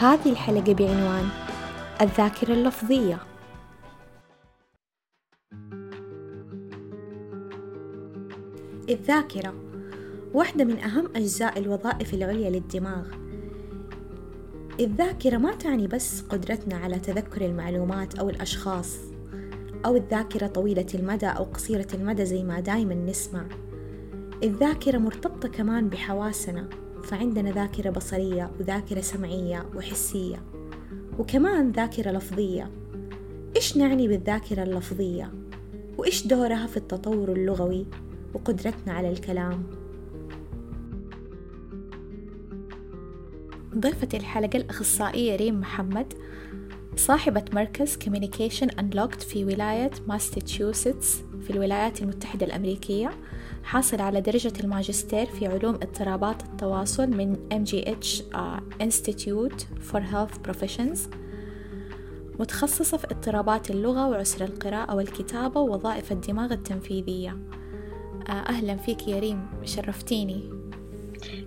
هذه الحلقة بعنوان الذاكرة اللفظية. الذاكرة واحدة من أهم أجزاء الوظائف العليا للدماغ. الذاكرة ما تعني بس قدرتنا على تذكر المعلومات أو الأشخاص أو الذاكرة طويلة المدى أو قصيرة المدى زي ما دايما نسمع. الذاكرة مرتبطة كمان بحواسنا فعندنا ذاكرة بصرية وذاكرة سمعية وحسية وكمان ذاكرة لفظية إيش نعني بالذاكرة اللفظية؟ وإيش دورها في التطور اللغوي وقدرتنا على الكلام؟ ضيفة الحلقة الأخصائية ريم محمد صاحبة مركز Communication Unlocked في ولاية ماساتشوستس في الولايات المتحدة الأمريكية حاصل على درجة الماجستير في علوم اضطرابات التواصل من MGH Institute for Health Professions متخصصة في اضطرابات اللغة وعسر القراءة والكتابة ووظائف الدماغ التنفيذية. أهلا فيك يا ريم شرفتيني.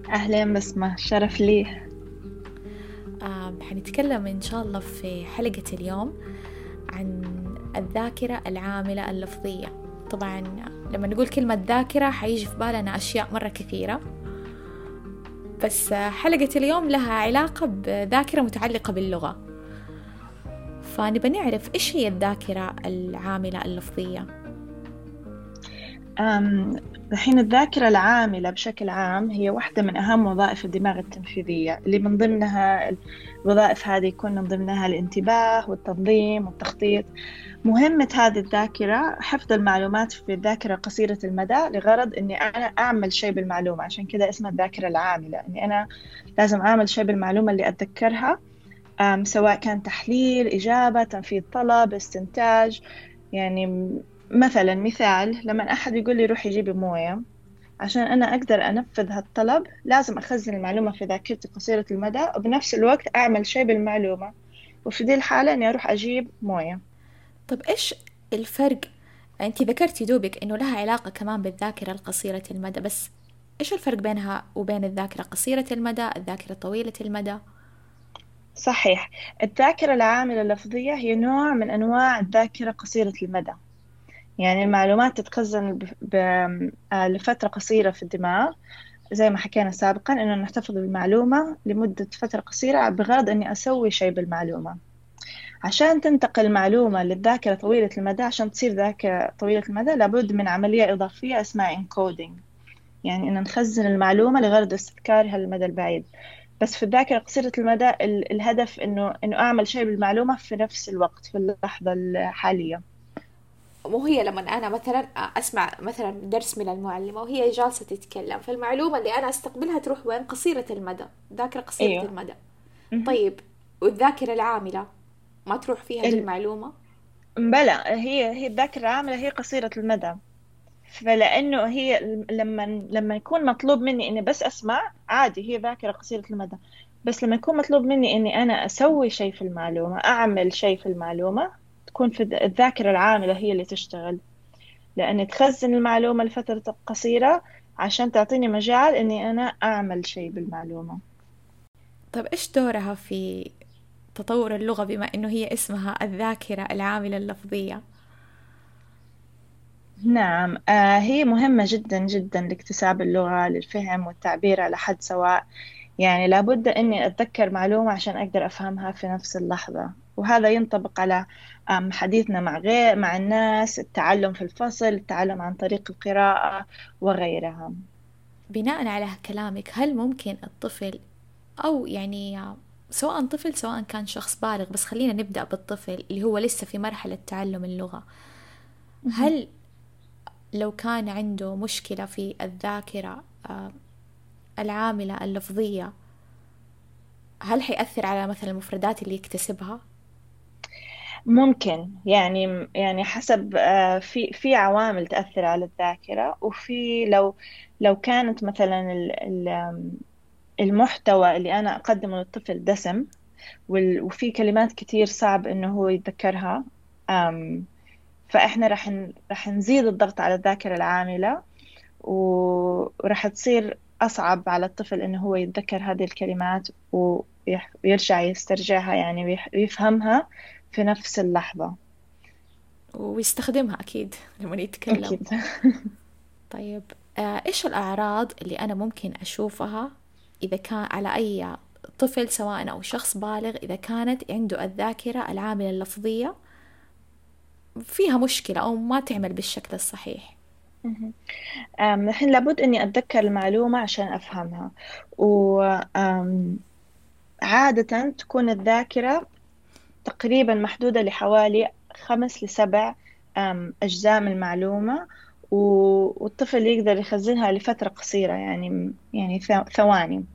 أهلا بسمة شرف لي. آه حنتكلم إن شاء الله في حلقة اليوم عن الذاكرة العاملة اللفظية. طبعا لما نقول كلمة ذاكرة حيجي في بالنا أشياء مرة كثيرة. بس حلقة اليوم لها علاقة بذاكرة متعلقة باللغة. فنبى نعرف إيش هي الذاكرة العاملة اللفظية؟ الحين الذاكرة العاملة بشكل عام هي واحدة من أهم وظائف الدماغ التنفيذية اللي من ضمنها الوظائف هذه يكون من ضمنها الانتباه والتنظيم والتخطيط. مهمة هذه الذاكرة حفظ المعلومات في الذاكرة قصيرة المدى لغرض إني أنا أعمل شيء بالمعلومة عشان كذا اسمها الذاكرة العاملة إني أنا لازم أعمل شيء بالمعلومة اللي أتذكرها سواء كان تحليل إجابة تنفيذ طلب استنتاج يعني مثلا مثال لما أحد يقول لي روح يجيب موية عشان أنا أقدر أنفذ هالطلب لازم أخزن المعلومة في ذاكرتي قصيرة المدى وبنفس الوقت أعمل شيء بالمعلومة. وفي دي الحالة إني أروح أجيب موية. طب إيش الفرق؟ أنت ذكرتي دوبك إنه لها علاقة كمان بالذاكرة القصيرة المدى بس إيش الفرق بينها وبين الذاكرة قصيرة المدى الذاكرة طويلة المدى؟ صحيح. الذاكرة العاملة اللفظية هي نوع من أنواع الذاكرة قصيرة المدى. يعني المعلومات تتخزن لفترة قصيرة في الدماغ. زي ما حكينا سابقا إنه نحتفظ بالمعلومة لمدة فترة قصيرة بغرض إني أسوي شيء بالمعلومة. عشان تنتقل معلومة للذاكرة طويلة المدى عشان تصير ذاكرة طويلة المدى لابد من عملية إضافية اسمها encoding. يعني إن نخزن المعلومة لغرض استذكارها للمدى البعيد. بس في الذاكرة قصيرة المدى الهدف إنه إنه أعمل شيء بالمعلومة في نفس الوقت في اللحظة الحالية. مو هي لما أنا مثلا أسمع مثلا درس من المعلمة وهي جالسة تتكلم فالمعلومة اللي أنا أستقبلها تروح وين؟ قصيرة المدى ذاكرة قصيرة أيوه. المدى. طيب والذاكرة العاملة ما تروح فيها ال... المعلومة بلى هي هي الذاكرة العاملة هي قصيرة المدى. فلأنه هي لما لما يكون مطلوب مني إني بس أسمع عادي هي ذاكرة قصيرة المدى. بس لما يكون مطلوب مني إني أنا أسوي شيء في المعلومة أعمل شيء في المعلومة تكون في الذاكرة العاملة هي اللي تشتغل. لأن تخزن المعلومة لفترة قصيرة عشان تعطيني مجال إني أنا أعمل شيء بالمعلومة. طيب إيش دورها في تطور اللغة بما إنه هي اسمها الذاكرة العاملة اللفظية؟ نعم آه هي مهمة جدا جدا لاكتساب اللغة للفهم والتعبير على حد سواء. يعني لابد إني أتذكر معلومة عشان أقدر أفهمها في نفس اللحظة. وهذا ينطبق على حديثنا مع غير مع الناس التعلم في الفصل التعلم عن طريق القراءة وغيرها. بناء على كلامك هل ممكن الطفل أو يعني سواء طفل سواء كان شخص بالغ بس خلينا نبدأ بالطفل اللي هو لسه في مرحلة تعلم اللغة. هل لو كان عنده مشكلة في الذاكرة العاملة اللفظية هل حيأثر على مثلا المفردات اللي يكتسبها؟ ممكن يعني يعني حسب في في عوامل تأثر على الذاكرة وفي لو لو كانت مثلا المحتوى اللي أنا أقدمه للطفل دسم وفي كلمات كتير صعب إنه هو يتذكرها فإحنا راح راح نزيد الضغط على الذاكرة العاملة وراح تصير أصعب على الطفل إنه هو يتذكر هذه الكلمات ويرجع يسترجعها يعني ويفهمها في نفس اللحظة. ويستخدمها أكيد لما يتكلم. أكيد. طيب آه، إيش الأعراض اللي أنا ممكن أشوفها إذا كان على أي طفل سواء أو شخص بالغ إذا كانت عنده الذاكرة العاملة اللفظية؟ فيها مشكلة أو ما تعمل بالشكل الصحيح. الحين لابد إني أتذكر المعلومة عشان أفهمها. وعادة تكون الذاكرة تقريبا محدودة لحوالي خمس لسبع أجزاء من المعلومة والطفل يقدر يخزنها لفترة قصيرة يعني يعني ثواني.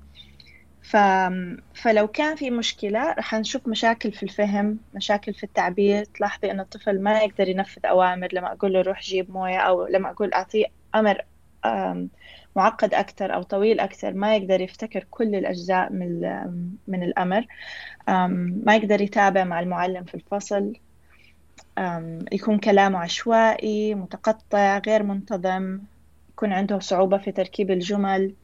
فلو كان في مشكلة رح نشوف مشاكل في الفهم مشاكل في التعبير تلاحظي أن الطفل ما يقدر ينفذ أوامر لما أقول له روح جيب موية أو لما أقول أعطيه أمر معقد أكثر أو طويل أكثر ما يقدر يفتكر كل الأجزاء من من الأمر. ما يقدر يتابع مع المعلم في الفصل. يكون كلامه عشوائي متقطع غير منتظم يكون عنده صعوبة في تركيب الجمل.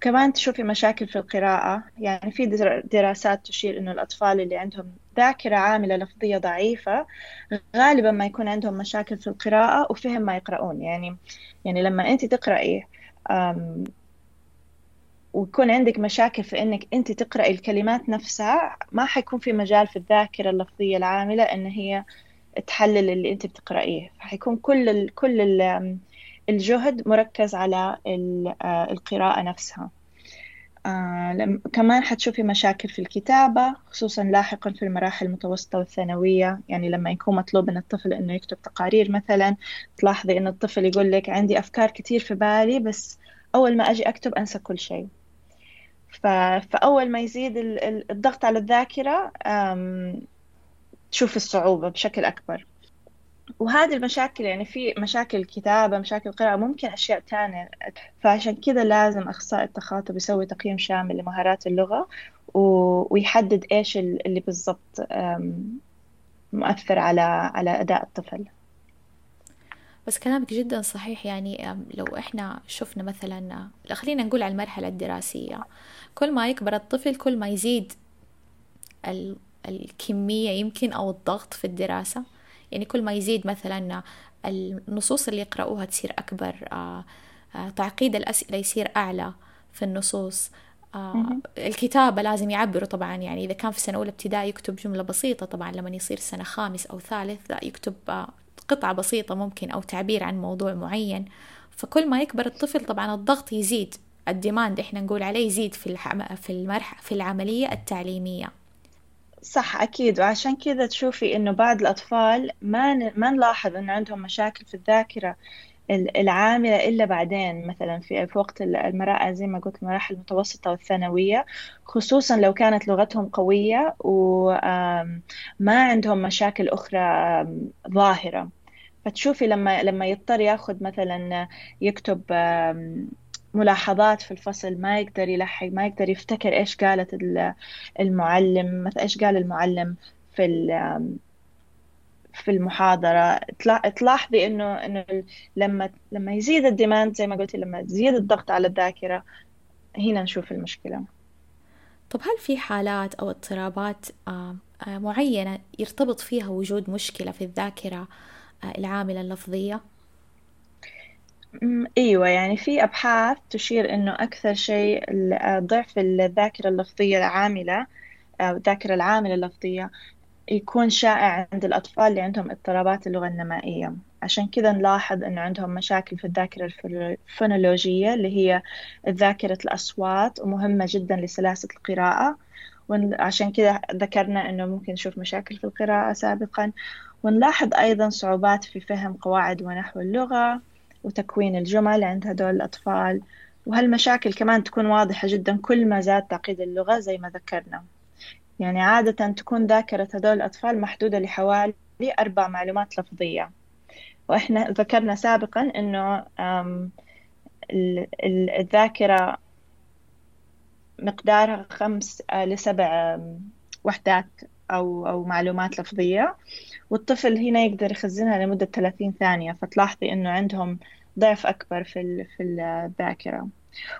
كمان تشوفي مشاكل في القراءة. يعني في دراسات تشير إنه الأطفال اللي عندهم ذاكرة عاملة لفظية ضعيفة غالبا ما يكون عندهم مشاكل في القراءة وفهم ما يقرؤون. يعني يعني لما أنت تقرأي ويكون عندك مشاكل في إنك أنت تقرأي الكلمات نفسها ما حيكون في مجال في الذاكرة اللفظية العاملة إن هي تحلل اللي أنت بتقرأيه. فحيكون كل ال كل ال الجهد مركز على آه، القراءة نفسها. آه كمان حتشوفي مشاكل في الكتابة خصوصا لاحقا في المراحل المتوسطة والثانوية. يعني لما يكون مطلوب من الطفل إنه يكتب تقارير مثلا تلاحظي إن الطفل يقول لك عندي أفكار كتير في بالي بس أول ما أجي أكتب أنسى كل شيء. فأول ما يزيد الضغط على الذاكرة تشوف الصعوبة بشكل أكبر. وهذه المشاكل يعني في مشاكل كتابة مشاكل قراءة ممكن أشياء تانية. فعشان كذا لازم أخصائي التخاطب يسوي تقييم شامل لمهارات اللغة ويحدد إيش اللي بالضبط مؤثر على على أداء الطفل. بس كلامك جدا صحيح يعني لو إحنا شفنا مثلا خلينا نقول على المرحلة الدراسية. كل ما يكبر الطفل كل ما يزيد الكمية يمكن أو الضغط في الدراسة. يعني كل ما يزيد مثلا النصوص اللي يقرأوها تصير أكبر آه، آه، تعقيد الأسئلة يصير أعلى في النصوص. آه، الكتابة لازم يعبروا طبعا يعني إذا كان في سنة أولى ابتدائي يكتب جملة بسيطة طبعا لما يصير سنة خامس أو ثالث لا يكتب قطعة بسيطة ممكن أو تعبير عن موضوع معين. فكل ما يكبر الطفل طبعا الضغط يزيد الديماند إحنا نقول عليه يزيد في في المرح في العملية التعليمية. صح أكيد. وعشان كذا تشوفي إنه بعض الأطفال ما ما نلاحظ إنه عندهم مشاكل في الذاكرة العاملة إلا بعدين مثلا في في وقت المراحل زي ما قلت المراحل المتوسطة والثانوية. خصوصا لو كانت لغتهم قوية وما عندهم مشاكل أخرى ظاهرة. فتشوفي لما لما يضطر ياخذ مثلا يكتب ملاحظات في الفصل ما يقدر يلحق ما يقدر يفتكر إيش قالت المعلم مثلا إيش قال المعلم في في المحاضرة تلاحظي انه إنه لما لما يزيد الديماند زي ما قلتي لما يزيد الضغط على الذاكرة هنا نشوف المشكلة طب هل في حالات أو اضطرابات آه، معينة يرتبط فيها وجود مشكلة في الذاكرة آه، العاملة اللفظية؟ إيوه يعني في أبحاث تشير إنه أكثر شيء ضعف الذاكرة اللفظية العاملة أو الذاكرة العاملة اللفظية يكون شائع عند الأطفال اللي عندهم اضطرابات اللغة النمائية. عشان كذا نلاحظ إنه عندهم مشاكل في الذاكرة الفونولوجية اللي هي ذاكرة الأصوات ومهمة جدا لسلاسة القراءة. وعشان كذا ذكرنا إنه ممكن نشوف مشاكل في القراءة سابقا. ونلاحظ أيضا صعوبات في فهم قواعد ونحو اللغة. وتكوين الجمل عند هدول الأطفال. وهالمشاكل كمان تكون واضحة جدا كل ما زاد تعقيد اللغة زي ما ذكرنا. يعني عادة تكون ذاكرة هدول الأطفال محدودة لحوالي أربع معلومات لفظية. وإحنا ذكرنا سابقا إنه الذاكرة مقدارها خمس آه، لسبع وحدات أو أو معلومات لفظية. والطفل هنا يقدر يخزنها لمدة 30 ثانية فتلاحظي إنه عندهم ضعف أكبر في في الذاكرة.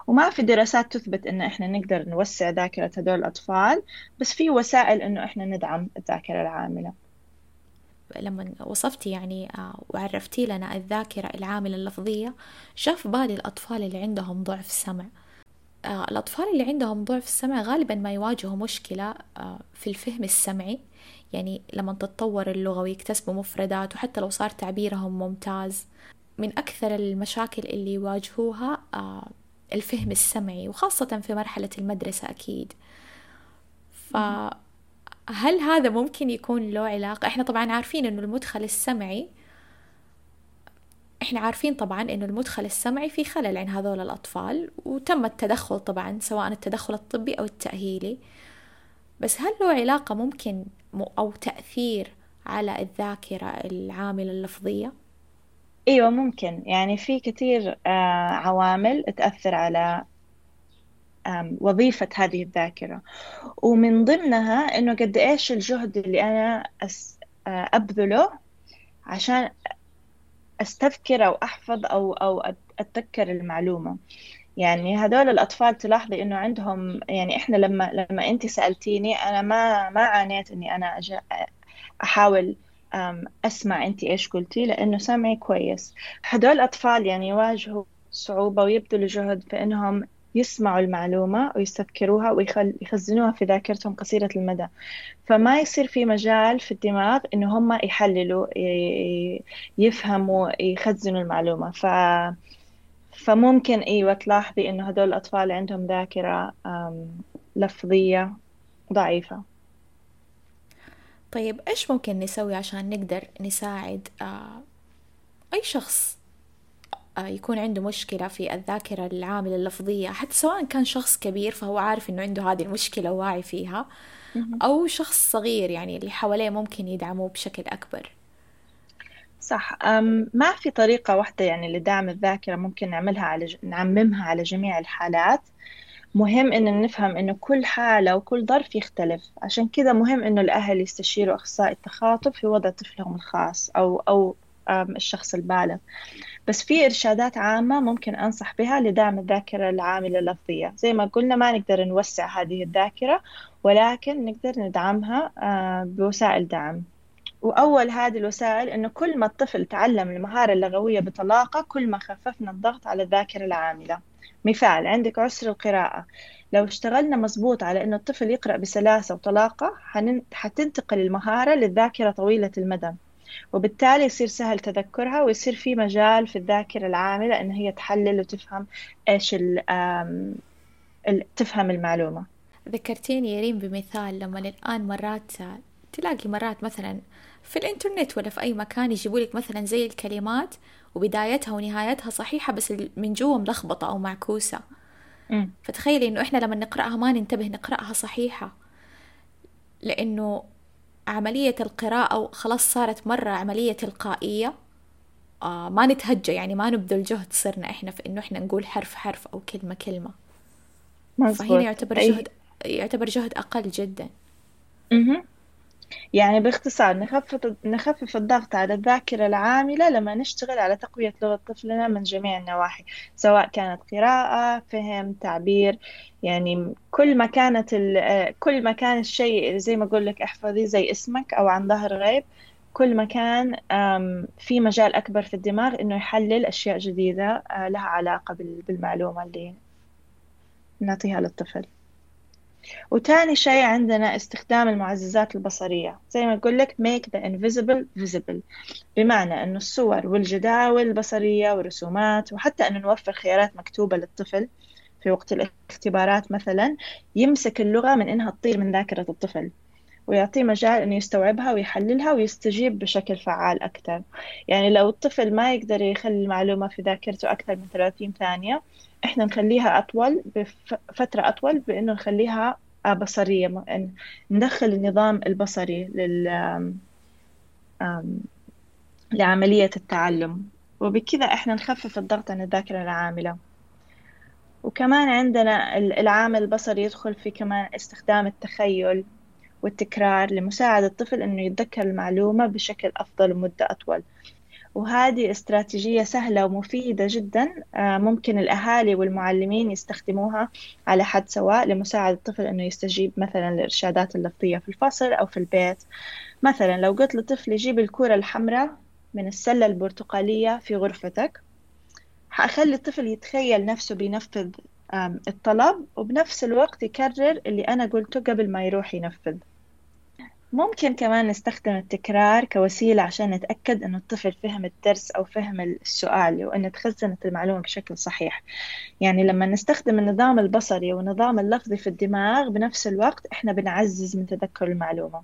وما في دراسات تثبت إن إحنا نقدر نوسع ذاكرة هدول الأطفال بس في وسائل إنه إحنا ندعم الذاكرة العاملة. لما وصفتي يعني آه، وعرفتي لنا الذاكرة العاملة اللفظية شاف بالي الأطفال اللي عندهم ضعف سمع. الأطفال اللي عندهم ضعف السمع غالبا ما يواجهوا مشكلة آه، في الفهم السمعي. يعني لما تتطور اللغة ويكتسبوا مفردات وحتى لو صار تعبيرهم ممتاز من أكثر المشاكل اللي يواجهوها الفهم السمعي وخاصة في مرحلة المدرسة أكيد. فهل هذا ممكن يكون له علاقة؟ إحنا طبعا عارفين إنه المدخل السمعي إحنا عارفين طبعا إنه المدخل السمعي في خلل عند هذول الأطفال وتم التدخل طبعا سواء التدخل الطبي أو التأهيلي. بس هل له علاقة ممكن أو تأثير على الذاكرة العاملة اللفظية؟ إيوه ممكن. يعني في كثير آه، عوامل تأثر على وظيفة هذه الذاكرة. ومن ضمنها إنه قد إيش الجهد اللي أنا آه، أبذله عشان أستذكر أو أحفظ أو أو أتذكر المعلومة. يعني هذول الأطفال تلاحظي إنه عندهم يعني إحنا لما لما أنت سألتيني أنا ما ما عانيت إني أنا أحاول أسمع أنت إيش قلتي لأنه سمعي كويس. هدول الأطفال يعني يواجهوا صعوبة ويبذلوا جهد في إنهم يسمعوا المعلومة ويستذكروها ويخزنوها في ذاكرتهم قصيرة المدى. فما يصير في مجال في الدماغ إنه هم يحللوا يفهموا يخزنوا المعلومة. ف فممكن أيوة تلاحظي إنه هدول الأطفال عندهم ذاكرة لفظية ضعيفة. طيب إيش ممكن نسوي عشان نقدر نساعد أي شخص؟ يكون عنده مشكلة في الذاكرة العاملة اللفظية حتى سواء كان شخص كبير فهو عارف إنه عنده هذه المشكلة وواعي فيها أو شخص صغير يعني اللي حواليه ممكن يدعموه بشكل أكبر. صح. ما في طريقة واحدة يعني لدعم الذاكرة ممكن نعملها على ج... نعممها على جميع الحالات؟ مهم إن نفهم إنه كل حالة وكل ظرف يختلف. عشان كذا مهم إنه الأهل يستشيروا أخصائي التخاطب في وضع طفلهم الخاص أو أو الشخص البالغ. بس في إرشادات عامة ممكن أنصح بها لدعم الذاكرة العاملة اللفظية زي ما قلنا ما نقدر نوسع هذه الذاكرة ولكن نقدر ندعمها بوسائل دعم. وأول هذه الوسائل إنه كل ما الطفل تعلم المهارة اللغوية بطلاقة كل ما خففنا الضغط على الذاكرة العاملة. مثال عندك عسر القراءة. لو اشتغلنا مزبوط على إنه الطفل يقرأ بسلاسة وطلاقة حتنتقل المهارة للذاكرة طويلة المدى. وبالتالي يصير سهل تذكرها ويصير في مجال في الذاكرة العاملة إن هي تحلل وتفهم إيش تفهم المعلومة. ذكرتيني يا ريم بمثال لما الآن مرات تلاقي مرات مثلا في الإنترنت ولا في أي مكان يجيبوا لك مثلا زي الكلمات وبدايتها ونهايتها صحيحة بس من جوا ملخبطة أو معكوسة. فتخيلي إنه إحنا لما نقرأها ما ننتبه نقرأها صحيحة. لأنه عملية القراءة خلاص صارت مرة عملية تلقائية آه ما نتهجى يعني ما نبذل جهد صرنا إحنا في إنه إحنا نقول حرف حرف أو كلمة كلمة. فهنا يعتبر جهد يعتبر جهد أقل جدا. يعني باختصار نخفف نخفف الضغط على الذاكرة العاملة لما نشتغل على تقوية لغة طفلنا من جميع النواحي سواء كانت قراءة فهم تعبير يعني كل ما كانت كل ما كان الشيء زي ما أقول لك احفظي زي اسمك أو عن ظهر غيب كل ما كان في مجال أكبر في الدماغ إنه يحلل أشياء جديدة آه، لها علاقة بالمعلومة اللي نعطيها للطفل. وتاني شيء عندنا استخدام المعززات البصرية. زي ما أقول لك make the invisible visible. بمعنى أنه الصور والجداول البصرية والرسومات وحتى أنه نوفر خيارات مكتوبة للطفل في وقت الاختبارات مثلا يمسك اللغة من إنها تطير من ذاكرة الطفل. ويعطيه مجال إنه يستوعبها ويحللها ويستجيب بشكل فعال أكثر يعني لو الطفل ما يقدر يخلي المعلومة في ذاكرته أكثر من 30 ثانية إحنا نخليها أطول بفترة أطول بإنه نخليها بصرية ندخل النظام البصري لل لعملية التعلم. وبكذا إحنا نخفف الضغط عن الذاكرة العاملة. وكمان عندنا العامل البصري يدخل في كمان استخدام التخيل. والتكرار لمساعدة الطفل إنه يتذكر المعلومة بشكل أفضل ومدة أطول. وهذه استراتيجية سهلة ومفيدة جدا آه، ممكن الأهالي والمعلمين يستخدموها على حد سواء لمساعدة الطفل أنه يستجيب مثلا للإرشادات اللفظية في الفصل أو في البيت. مثلا لو قلت لطفل يجيب الكرة الحمراء من السلة البرتقالية في غرفتك حأخلي الطفل يتخيل نفسه بينفذ الطلب وبنفس الوقت يكرر اللي أنا قلته قبل ما يروح ينفذ. ممكن كمان نستخدم التكرار كوسيلة عشان نتأكد إنه الطفل فهم الدرس أو فهم السؤال وإن تخزنت المعلومة بشكل صحيح. يعني لما نستخدم النظام البصري والنظام اللفظي في الدماغ بنفس الوقت إحنا بنعزز من تذكر المعلومة.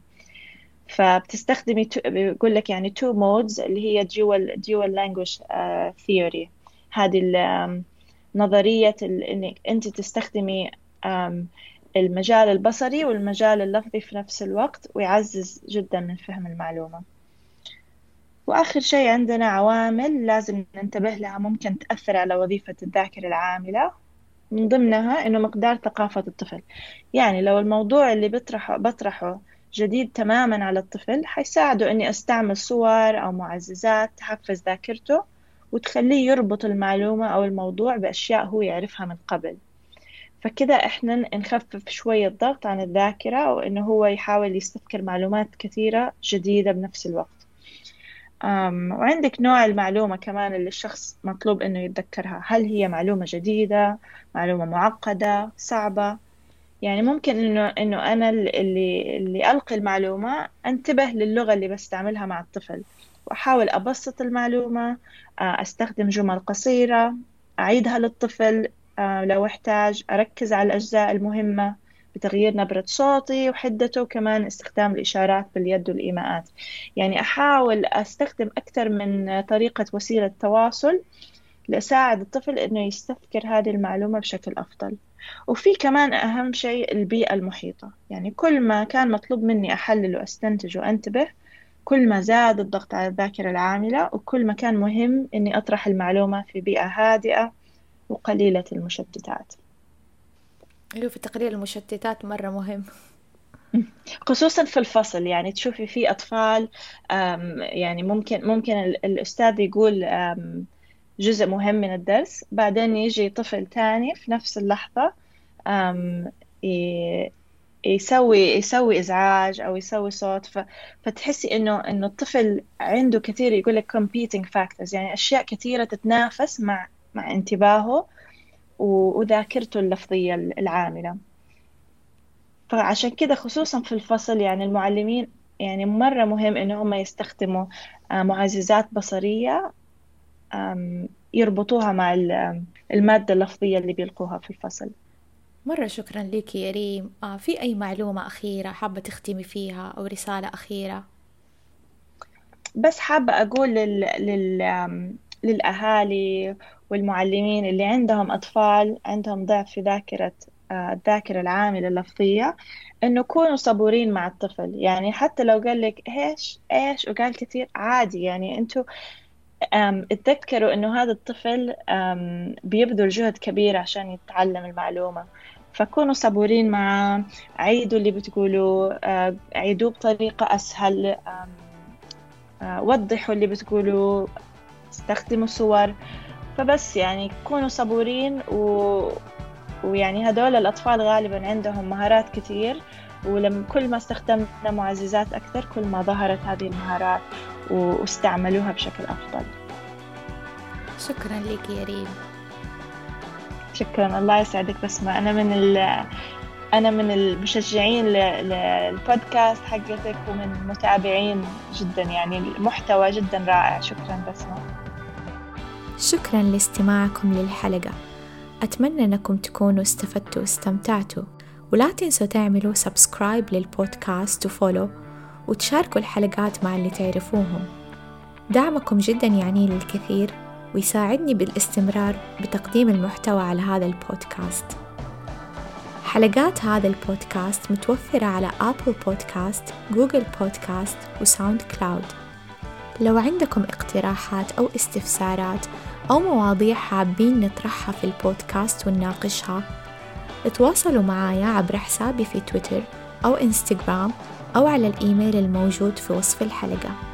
فبتستخدمي بيقول لك يعني two modes اللي هي dual dual language uh, theory. هذه نظرية إنك أنت تستخدمي المجال البصري والمجال اللفظي في نفس الوقت ويعزز جدا من فهم المعلومة. وآخر شيء عندنا عوامل لازم ننتبه لها ممكن تأثر على وظيفة الذاكرة العاملة. من ضمنها إنه مقدار ثقافة الطفل. يعني لو الموضوع اللي بطرحه بطرحه جديد تماما على الطفل حيساعده إني أستعمل صور أو معززات تحفز ذاكرته وتخليه يربط المعلومة أو الموضوع بأشياء هو يعرفها من قبل. فكده إحنا نخفف شوية الضغط عن الذاكرة وإنه هو يحاول يستذكر معلومات كثيرة جديدة بنفس الوقت. وعندك نوع المعلومة كمان اللي الشخص مطلوب إنه يتذكرها. هل هي معلومة جديدة؟ معلومة معقدة؟ صعبة؟ يعني ممكن إنه إنه أنا اللي اللي ألقي المعلومة أنتبه للغة اللي بستعملها مع الطفل وأحاول أبسط المعلومة أستخدم جمل قصيرة أعيدها للطفل لو أحتاج أركز على الأجزاء المهمة بتغيير نبرة صوتي وحدته وكمان استخدام الإشارات باليد والإيماءات. يعني أحاول أستخدم أكثر من طريقة وسيلة تواصل لأساعد الطفل إنه يستذكر هذه المعلومة بشكل أفضل. وفي كمان أهم شيء البيئة المحيطة. يعني كل ما كان مطلوب مني أحلل وأستنتج وأنتبه كل ما زاد الضغط على الذاكرة العاملة وكل ما كان مهم إني أطرح المعلومة في بيئة هادئة وقليلة المشتتات. أيوة في تقليل المشتتات مرة مهم. خصوصا في الفصل يعني تشوفي في أطفال يعني ممكن ممكن الأستاذ يقول جزء مهم من الدرس بعدين يجي طفل تاني في نفس اللحظة يسوي يسوي إزعاج أو يسوي صوت ف... فتحسي إنه إنه الطفل عنده كثير يقول لك competing factors يعني أشياء كثيرة تتنافس مع مع انتباهه وذاكرته اللفظية العاملة. فعشان كده خصوصا في الفصل يعني المعلمين يعني مرة مهم إنه هم يستخدموا آه، معززات بصرية يربطوها مع المادة اللفظية اللي بيلقوها في الفصل. مرة شكرا لك يا ريم. آه في أي معلومة أخيرة حابة تختمي فيها أو رسالة أخيرة؟ بس حابة أقول لل... لل... للأهالي والمعلمين اللي عندهم أطفال عندهم ضعف في ذاكرة آه، الذاكرة العاملة اللفظية إنه كونوا صبورين مع الطفل. يعني حتى لو قال لك إيش إيش؟ وقال كثير عادي. يعني أنتوا اتذكروا إنه هذا الطفل بيبذل جهد كبير عشان يتعلم المعلومة. فكونوا صبورين معاه عيدوا اللي بتقولوا آه، عيدوه بطريقة أسهل آه، وضحوا اللي بتقولوا استخدموا صور. فبس يعني كونوا صبورين و... ويعني هدول الأطفال غالبا عندهم مهارات كثير ولما كل ما استخدمنا معززات أكثر كل ما ظهرت هذه المهارات واستعملوها بشكل أفضل. شكرا لك يا ريم. شكرا. الله يسعدك. بسمة أنا من ال أنا من المشجعين للبودكاست حقتك ومن المتابعين جدا يعني المحتوى جدا رائع. شكرا بسمة شكرا لاستماعكم للحلقة. أتمنى أنكم تكونوا استفدتوا واستمتعتوا. ولا تنسوا تعملوا subscribe للبودكاست و follow وتشاركوا الحلقات مع اللي تعرفوهم. دعمكم جدا يعني للكثير ويساعدني بالاستمرار بتقديم المحتوى على هذا البودكاست. حلقات هذا البودكاست متوفرة على Apple Podcast، Google Podcast و SoundCloud لو عندكم اقتراحات أو استفسارات أو مواضيع حابين نطرحها في البودكاست ونناقشها. تواصلوا معايا عبر حسابي في تويتر أو إنستغرام أو على الإيميل الموجود في وصف الحلقة.